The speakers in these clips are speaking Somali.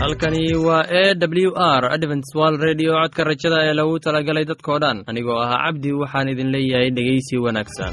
halkani waa e w r adventswal redio codka rajada ee lagu talagalay dadkoo dhan. Anigoo ahaa cabdi waxaan idin leeyahay dhegaysi wanaagsan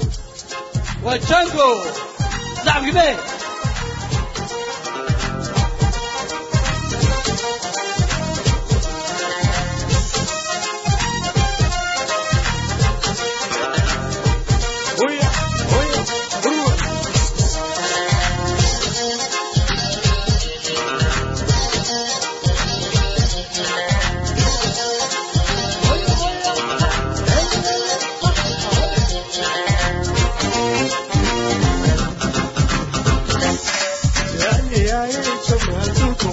وجانجو زعم جميل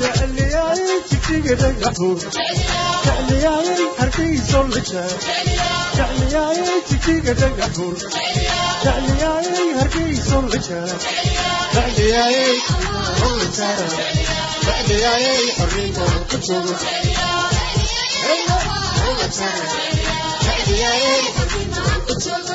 jecliyaayn jigjiga dhagaxbuur jecliyaayn harkiisoo la jaab jecliyaayn jigjiga dhagaxbuur jecliyaayn harkiisoo la jaab jecliyaayn oo la jaara jecliyaayn xorriinkoo ku joogo jecliyaayn xorriinkoo ku joogo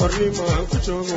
hornimaan ku joogo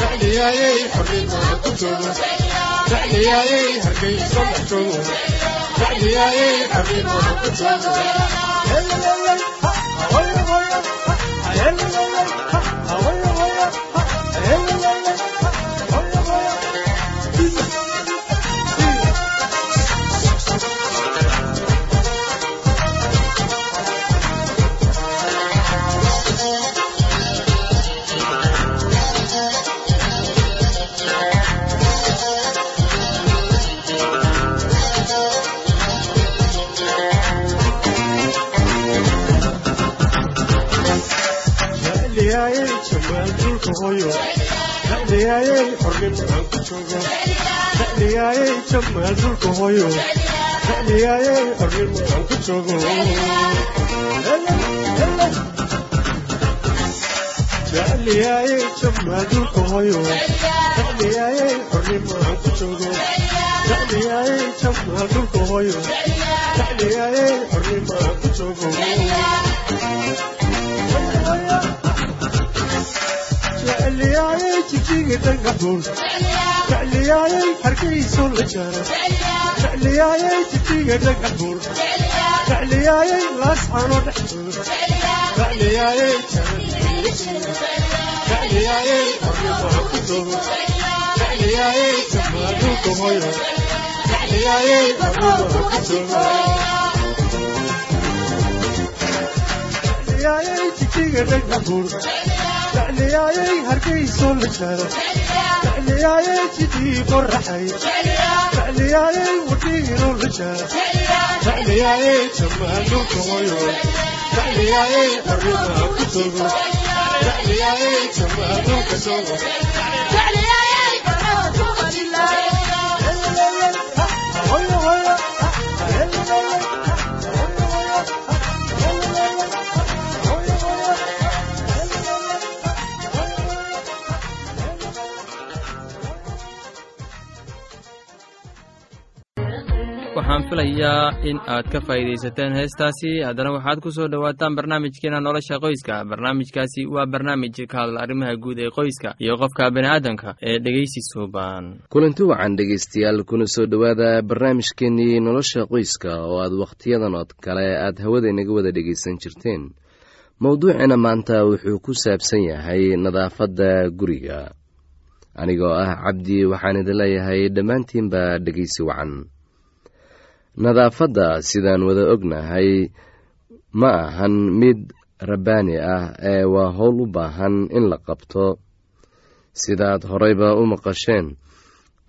waayahay waa jango sacabkime Hey, jecliyaayey jamaal dhulka hoyo jecliyaayey xornimo aan ku joogo jecliyaayey jamaal dhulka hoyo jecliyaayey xornimo aan ku joogo jecliyaayey jamaal dhulka hoyo jecliyaayey xornimo aan ku joogo jecliyaayey jamaal dhulka hoyo jecliyaayey xornimo aan ku joogo jecliyaayey jijiga dhagaxuun jecliyaayey hargeyso la jaro jecliyaayey jijiga dhagaxuun jecliyaayey laasxano dhexdooda jecliyaayey jecliyaayey xornimo ku joogo jecliyaayey jamaaduulka hoyo jecliyaayey xornimo ku joogo jecliyaayey jijiga dhagaxuun jecliyaayey hargeyso la jaro jecliyaayey jidii qoraxay jecliyaayey wadhiiro la jaro jecliyaayey jamaal dhulka hoyo jecliyaayey xornimo ku joogo jecliyaayey jamaal dhulka joogo hoyo hoyo waxaan filayaa in aad ka faa'iidaysateen heestaasi. Haddana waxaad ku soo dhowaataan barnaamijkeena nolosha qoyska. Barnaamijkaasi waa barnaamij ka hadla arrimaha guud ee qoyska iyo qofka bini'aadanka ee dhegeysi suuban kulanti wacan dhegaystayaal kuna soo dhowaada barnaamijkeenii nolosha qoyska oo aad wakhtiyadan oo kale aad hawada inaga wada dhegaysan jirteen. Mowduucina maanta wuxuu ku saabsan yahay nadaafadda guriga. Anigoo ah cabdi waxaan idin leeyahay dhammaantiinba dhegaysi wacan nadaafadda sidaan wada ognahay ma ahan mid rabbaani ah ee waa howl u baahan in la qabto. Sidaad horeyba u maqasheen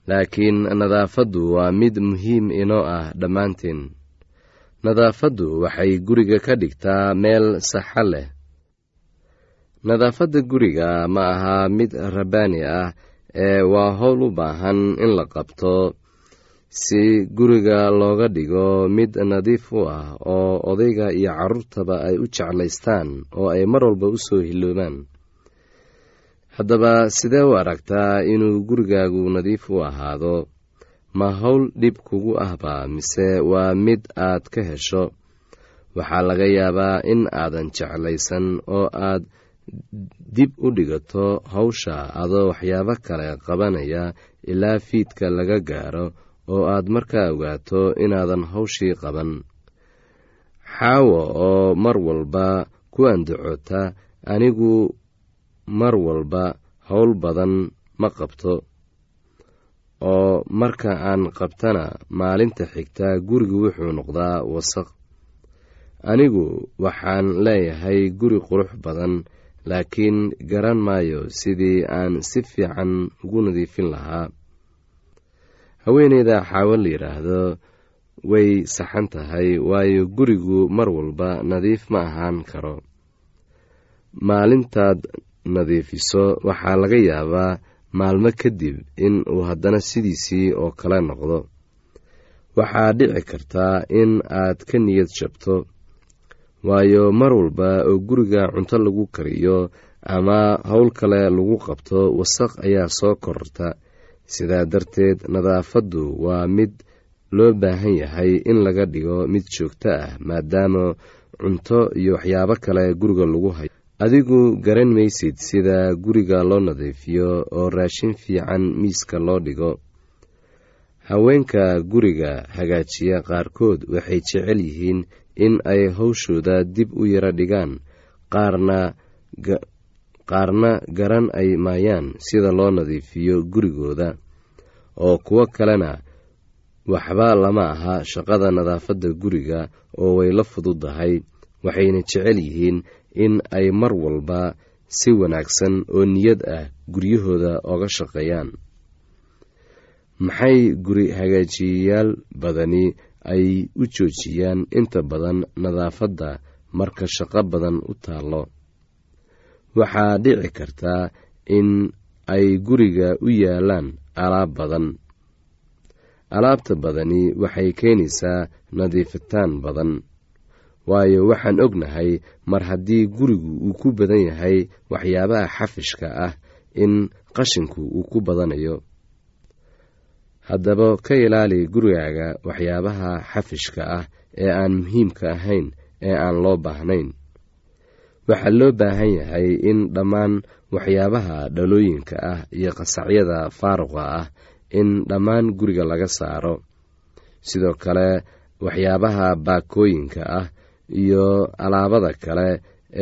laakiin nadaafaddu waa mid muhiim inoo ah dhammaantiin. Nadaafaddu waxay guriga ka dhigtaa meel saxa leh. Nadaafadda guriga ma aha mid rabbaani ah ee waa howl u baahan in la qabto si guriga looga dhigo mid nadiif u ah oo odayga iyo carruurtaba ay u jeclaystaan oo ay mar walba u soo hiloobaan haddaba sidee u aragtaa inuu gurigaagu nadiif u ahaado? Ma howl dhib kugu ahba mise waa mid aad ka hesho? Waxaa laga yaabaa in aadan jeclaysan oo aad dib u dhigato hawsha adoo waxyaabo kale qabanaya ilaa fiidka laga gaaro oo aad markaa ogaato inaadan hawshii qaban. Xaawo oo mar walba ku andacota anigu mar walba howl badan ma qabto. Oo marka aan qabtana maalinta xigta gurigu wuxuu noqdaa wasaq. Anigu waxaan leeyahay guri qurux badan laakiin garan maayo sidii aan si fiican ugu nadiifin lahaa haweeneyda xaawo la yidhaahdo way saxan tahay waayo gurigu mar walba nadiif ma ahaan karo. Maalintaad nadiifiso waxaa laga yaabaa maalmo kadib in uu haddana sidiisii oo kale noqdo. Waxaa dhici kartaa in aad ka niyad jabto waayo mar walba oo guriga cunto lagu kariyo ama howl kale lagu qabto wasaq ayaa soo kororta sidaa darteed nadaafaddu waa mid loo baahan yahay in laga dhigo mid joogto ah maadaama cunto iyo waxyaabo kale guriga lagu hayo. Adigu garan maysid sida guriga loo nadiifiyo oo raashin fiican miiska loo dhigo. Haweenka guriga hagaajiya qaarkood waxay jecel yihiin in ay hawshooda dib u yaro dhigaan qaarna qaarna garan ay maayaan sida loo nadiifiyo gurigooda oo kuwo kalena waxba lama aha shaqada nadaafadda guriga oo way la fududahay waxayna jecel yihiin in ay mar walba si wanaagsan oo niyad ah guryahooda oga shaqeeyaan. Maxay guri hagaajiyayaal badani ay u joojiyaan inta badan nadaafadda marka shaqo badan u taallo waxaa dhici karta in ay guriga u yaalaan alaab badan. Alaabta badani waxay keenaysaa nadiifitaan badan. Waayo waxaan ognahay mar haddii gurigu uu ku badan yahay waxyaabaha xafishka ah in qashinku uu ku badanayo. Haddaba ka ilaali gurigaaga waxyaabaha xafishka ah ee aan muhiimka ahayn ee aan loo baahnayn waxaa loo baahan yahay in dhammaan waxyaabaha dhalooyinka ah iyo qasacyada faaruqa ah in dhammaan guriga laga saaro. Sidoo kale waxyaabaha baakooyinka ah iyo alaabada kale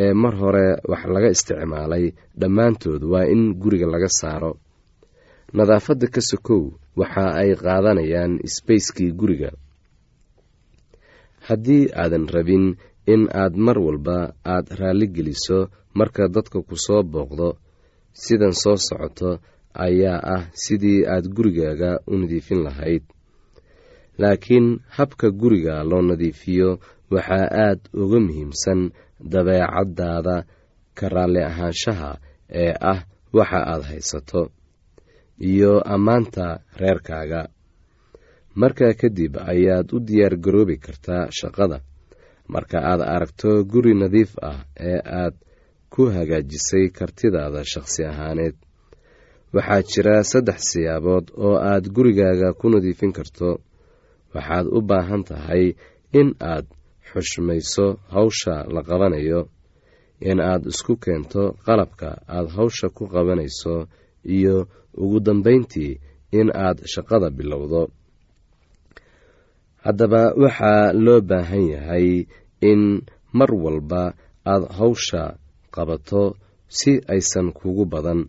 ee mar hore wax laga isticmaalay dhammaantood waa in guriga laga saaro. Nadaafadda ka sokow waxa ay qaadanayaan sbacekii guriga. Haddii aadan rabin in aad mar walba aad raalli geliso marka dadka ku soo booqdo. Sidan soo socoto ayaa ah sidii aad gurigaaga u nadiifin lahayd. Laakiin habka guriga loo nadiifiyo waxaa aad uga muhiimsan dabeecaddaada ka raalli ahaanshaha ee ah waxa aad haysato iyo ammaanta reerkaaga. Markaa kadib ayaad u diyaar garoobi kartaa shaqada marka aad aragto guri nadiif ah ee aad ku hagaajisay kartidaada shaqsi ahaaneed waxaa jira saddex siyaabood oo aad gurigaaga ku nadiifin karto. Waxaad u baahan tahay in aad xushmayso hawsha la qabanayo in aad isku keento qalabka aad hawsha ku qabanayso iyo ugu dambayntii in aad shaqada bilowdo haddaba waxaa loo baahan yahay in mar walba aad hawsha qabato si aysan kugu badan.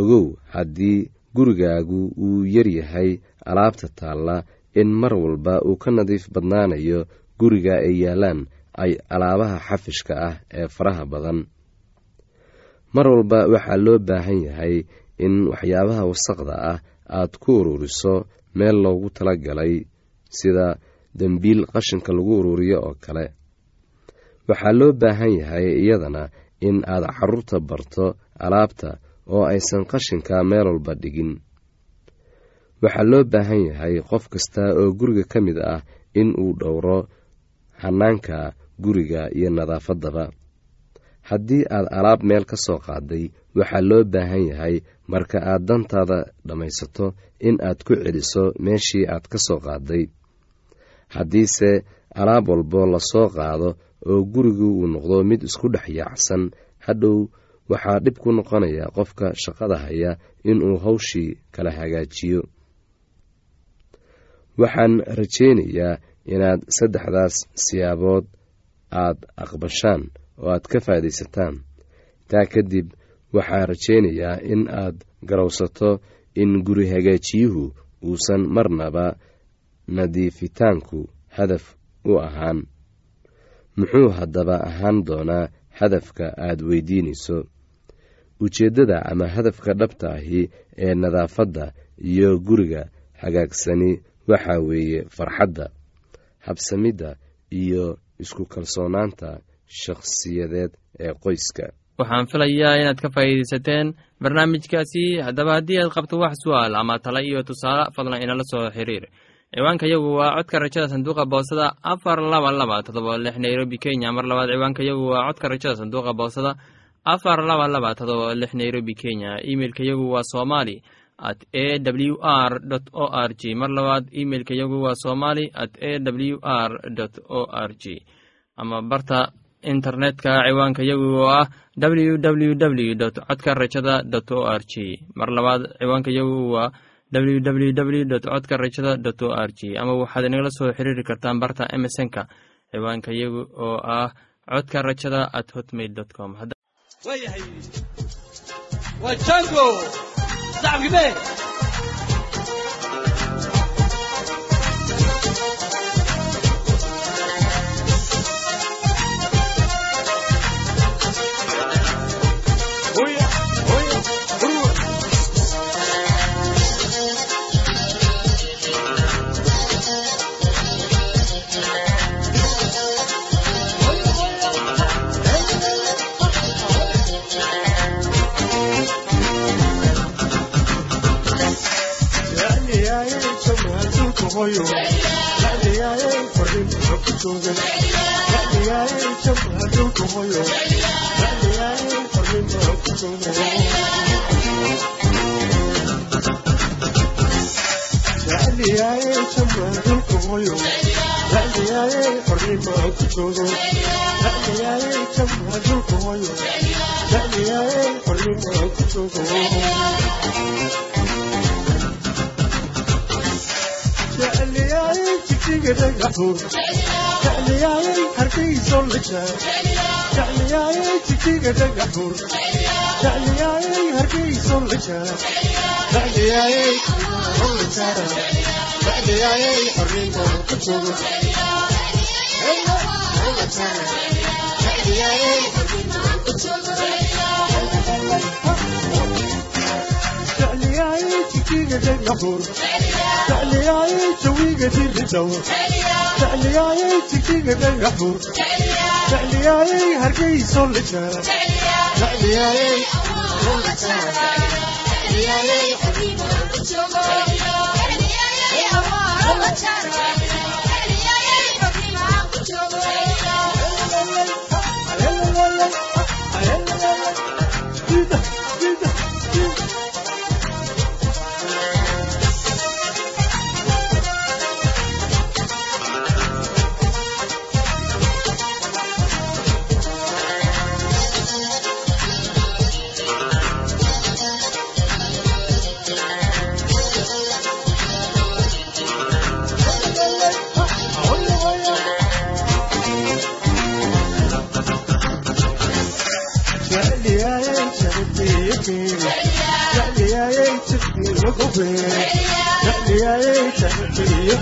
Ogow haddii gurigaagu uu yaryahay alaabta taalla in mar walba uu ka nadiif badnaanayo guriga ay yaalaan ay alaabaha xafishka ah ee faraha badan. Mar walba waxaa loo baahan yahay in waxyaabaha wasaqda ah aad ku ururiso meel loogu talagalay sida dembiil qashinka lagu ururiyo oo kale. Waxaa loo baahan yahay iyadana in aad carruurta barto alaabta oo aysan qashinka meel walba dhigin. Waxaa loo baahan yahay qof kasta oo guriga ka mid ah in uu dhowro hanaanka guriga iyo nadaafaddaba haddii aad alaab meel ka soo qaaday waxaa loo baahan yahay marka aad dantaada dhammaysato in aad ku celiso meeshii aad ka soo qaaday haddiise alaab walbo la soo qaado oo gurigu uu noqdo mid isku dhex yaacsan hadhow waxaa dhib ku noqonaya qofka shaqada haya inuu hawshii kala hagaajiyo. Waxaan rajaynayaa inaad saddexdaas siyaabood aad aqbashaan oo aad ka faa'idaysataan. Taa kadib waxaa rajaynayaa in aad garowsato in guri hagaajiyuhu uusan marnaba nadiifitaanku hadaf u ahaan. Muxuu haddaba ahaan doonaa hadafka aad weydiinayso? Ujeeddada ama hadafka dhabta ahi ee nadaafadda iyo guriga hagaagsani waxaa weeye farxadda habsamidda iyo isku kalsoonaanta shakhsiyadeed ee qoyska. Waxaan filayaa inaad ka faa'iidaysateen barnaamijkaasi. Haddaba haddii aad qabto wax su'aal ama tala iyo tusaale fadlan inala soo xiriir ciwaanka yagu waa codka rajada sanduuqa boosada afar laba laba todoba lix nairobi kenya. Mar labaad ciwaanka yagu waa codka rajada sanduuqa boosada afar laba laba todoba lix nairobi kenya. Imeilka yagu waa somali at a w r o r g. Mar labaad imeilka waa somali at a w r o r g. Ama barta internetka ciwaanka yagu oo ah w w w dot codka rajada o r g. Mar labaad ciwaanka yagu waa w w w dot codka rajada o r g ama waxaad inagala soo xiriiri kartaan barta emesonka ciwaanka yagu oo ah codka rajada at hotmail dot com waayahay waa jango sacabkime hoyo jecliyaayay xornimo ku joogo jecliyaayay jamaal dhulka hoyo jecliyaayay xornimo ku joogo jecliyaayay jamaal dhulka hoyo jecliyaayay xornimo ku joogo jecliyaayay jamaal dhulka hoyo jecliyaayay xornimo ku joogo jecliyaayay jigjiga dhagaxuur jecliyaayay hargeyso lajaa jecliyaayay jigjiga dhagaxuur jecliyaayay hargeyso lajaa jecliyaayay olajaara jecliyaayay xornimo ku joogo jecliyaayay jigjiga dhagaxuur jecliyaayay jawiga diridow jecliyaayay jigjiga dhagaxuur jecliyaayay hargeyso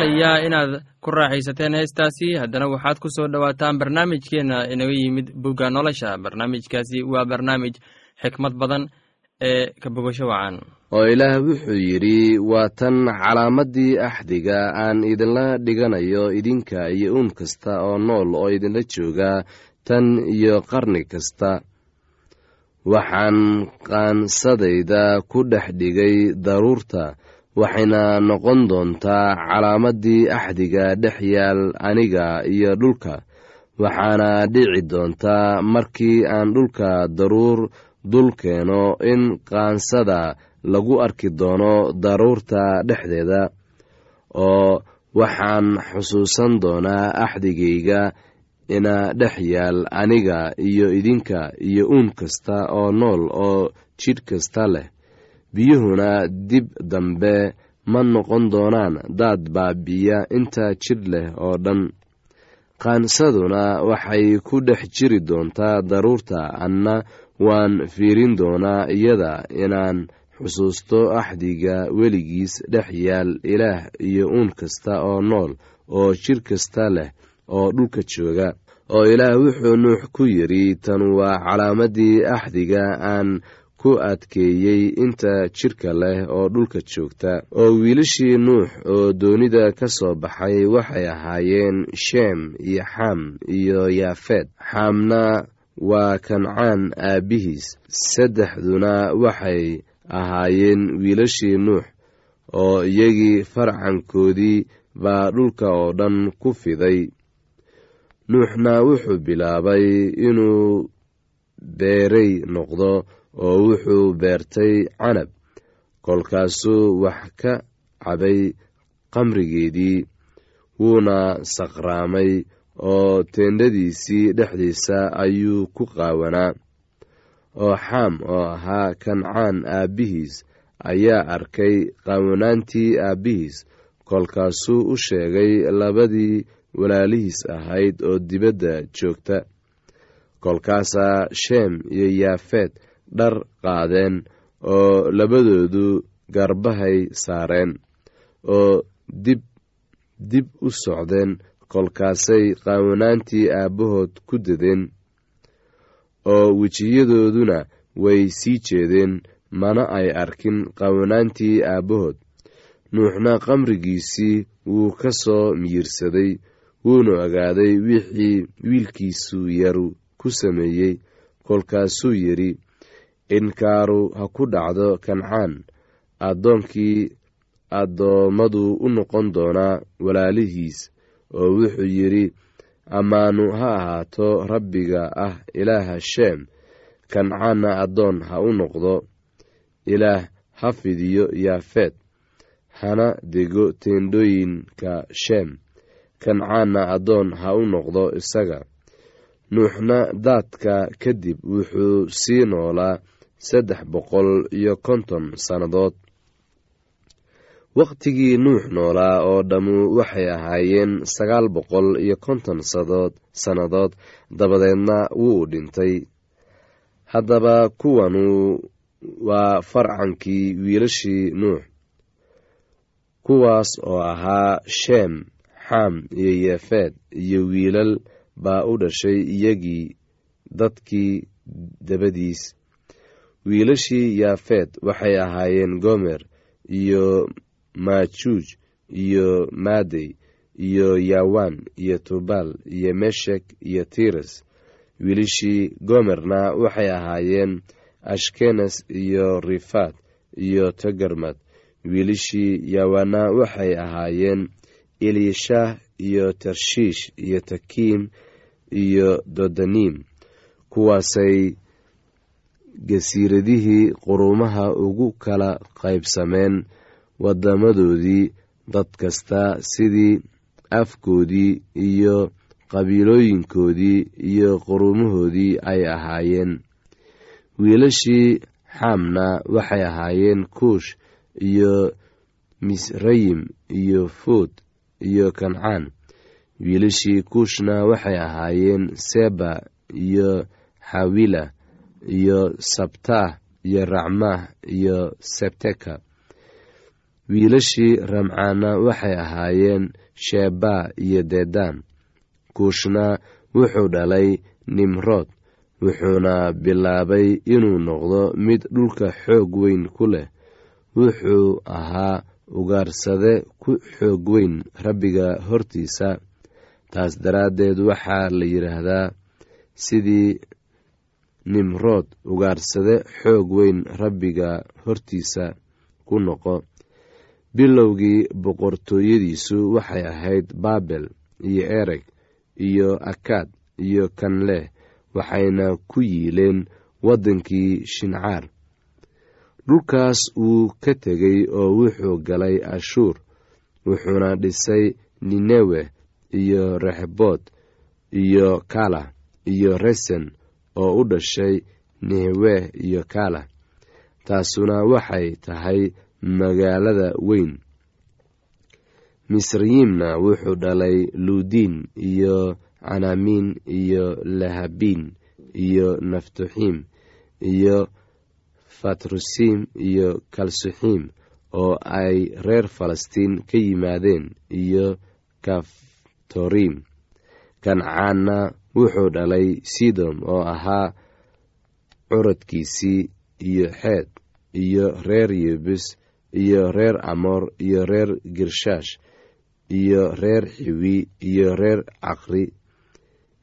filayaa inaad ku raaxaysateen heestaasi. Haddana waxaad ku soo dhowaataan barnaamijkeenna inaga yimid bugga nolosha. Barnaamijkaasi waa barnaamij xikmad badan ee ka wacan. Oo ilaah wuxuu yidhi waa tan calaamaddii axdiga aan idinla dhiganayo idinka iyo uun kasta oo nool oo idinla jooga tan iyo qarni kasta. Waxaan qaansadayda ku dhex dhigay daruurta waxayna noqon doontaa calaamaddii axdiga dhex yaal aniga iyo dhulka. Waxaana dhici doontaa markii aan dhulka daruur dul keeno in qaansada lagu arki doono daruurta dhexdeeda oo waxaan xusuusan doonaa axdigayga ina dhex yaal aniga iyo idinka iyo uun kasta oo nool oo jidh kasta leh biyuhuna dib dambe ma noqon doonaan daad baabiya inta jidh leh oo dhan. Qaansaduna waxay ku dhex jiri doontaa daruurta anna waan fiirin doonaa iyada inaan xusuusto axdiga weligiis dhex yaal ilaah iyo uun kasta oo nool oo jir kasta leh oo dhulka jooga. Oo ilaah wuxuu nuux ku yidhi tan waa calaamadii axdiga aan ku adkeeyey inta jidhka leh oo dhulka joogta. Oo wiilashii nuux oo doonida ka soo baxay waxay ahaayeen sheem iyo xam iyo yaafeed xaamna waa kancaan aabbihiis saddexduna waxay ahaayeen wiilashii nuux oo iyagii farcankoodii baa dhulka oo dhan ku fiday. Nuuxna wuxuu bilaabay inuu beerey noqdo oo wuxuu beertay canab. Kolkaasuu wax ka cabay qamrigeedii wuuna saqraamay oo teendhadiisii dhexdiisa ayuu ku qaawanaa. Oo xaam oo ahaa kancaan aabbihiis ayaa arkay qaawanaantii aabbihiis. Kolkaasuu u sheegay labadii walaalihiis ahayd oo dibadda joogta. Kolkaasaa sheem iyo yaafeed dhar qaadeen oo labadoodu garbahay saareen oo dib dib u socdeen kolkaasay qaawanaantii aabbahood ku dadeen oo wejiyadooduna way sii jeedeen. Mana ay arkin qaawanaantii aabbahood. Nuuxna qamrigiisii wuu ka soo miyirsaday wuuna ogaaday wixii wiilkiisu yaru ku sameeyey. Kolkaasuu yidhi inkaaru ha ku dhacdo kancaan addoonkii addoommadu u noqon doonaa walaalihiis oo wuxuu yidhi ammaanu ha ahaato rabbiga ah ilaaha sheem kancaanna addoon ha u noqdo. Ilaah ha fidiyo yaafeed. Hana dego teendhooyinka sheem kancaanna addoon ha u noqdo isaga. Nuuxna daadka kadib wuxuu sii noolaa saddex boqol iyo konton sannadood. Wakhtigii nuux noolaa oo dhammu waxay ahaayeen sagaal boqol iyo konton sannadood dabadeedna wuu dhintay. Haddaba kuwanu waa farcankii wiilashii nuux. Kuwaas oo ahaa sheem xam iyo yeefeed iyo wiilal baa u dhashay iyagii dadkii dabadiis wiilashii yaafeed waxay ahaayeen gomer iyo maajuuj iyo maadey iyo yawan iyo tubal iyo meshek iyo tiras wiilashii gomerna waxay ahaayeen ashkenes iyo rifaad iyo togarmad wiilashii yawana waxay ahaayeen elishah iyo tarshiish iyo takiim iyo dodanim. Kuwaasay gasiiradihii quruumaha ugu kala qaybsameen wadamadoodii dad kasta sidii afkoodii iyo qabiilooyinkoodii iyo quruumahoodii ay ahaayeen. Wiilashii xaamna waxay ahaayeen kuush iyo misrayim iyo fuud iyo kancaan. Wiilashii kuushna waxay ahaayeen seba iyo xawila iyo sabtah iyo racmah iyo sebteka. Wiilashii ramcaana waxay ahaayeen sheba iyo dedan kuushna wuxuu dhalay nimrood wuxuuna bilaabay inuu noqdo mid dhulka xoog weyn ku leh. Wuxuu ahaa ugaarsade ku xoog weyn rabbiga hortiisa. Taas daraaddeed waxaa la yidhaahdaa sidii nimrood ugaarsade xoog weyn rabbiga hortiisa ku noqo. Bilowgii boqortooyadiisu waxay ahayd baabel iyo ereg iyo akaad iyo kanleh waxayna ku yiileen waddankii shincaar. Dhulkaas wuu ka tegey oo wuxuu galay ashuur wuxuuna dhisay ninewe iyo rexbood iyo kala iyo resen oo u dhashay nehwe iyo kala taasuna waxay tahay magaalada weyn. Misrayimna wuxuu dhalay luudiin iyo canaamiin iyo lahabiin iyo naftuxiim iyo fatrusiim iyo kalsuxiim oo ay reer falastiin ka yimaadeen iyo kaftoriim kancaanna wuxuu dhalay sidom oo ahaa curadkiisii iyo xeed iyo reer yebus iyo reer amoor iyo reer girshaash iyo reer xiwi iyo reer caqri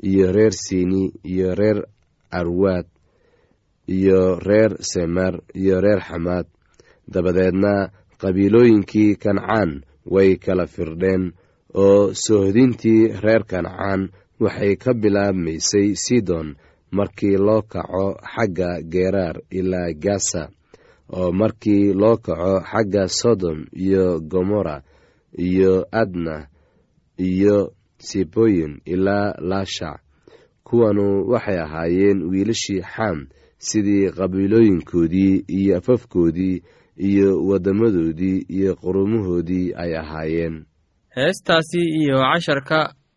iyo reer sini iyo reer arwaad iyo reer semer iyo reer xamaad dabadeedna qabiilooyinkii kancaan way kala firdheen oo soohdintii reer kancaan waxay ka bilaabmaysay sidon markii loo kaco xagga geeraar ilaa gasa oo markii loo kaco xagga sodom iyo gomorra iyo adna iyo siboyin ilaa laashac kuwanu waxay ahaayeen wiilashii xam sidii qabiilooyinkoodii iyo afafkoodii iyo waddamadoodii iyo qurumahoodii ay ahaayeen. Heestaasi iyo casharka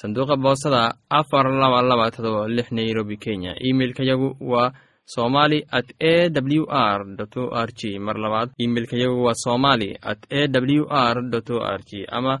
sanduuqa boosada afar laba laba todoba lix nairobi kenya. Imeilka yagu waa somali at a w r o r g mar labaad imeilka yagu waa somali at a w r o r g ama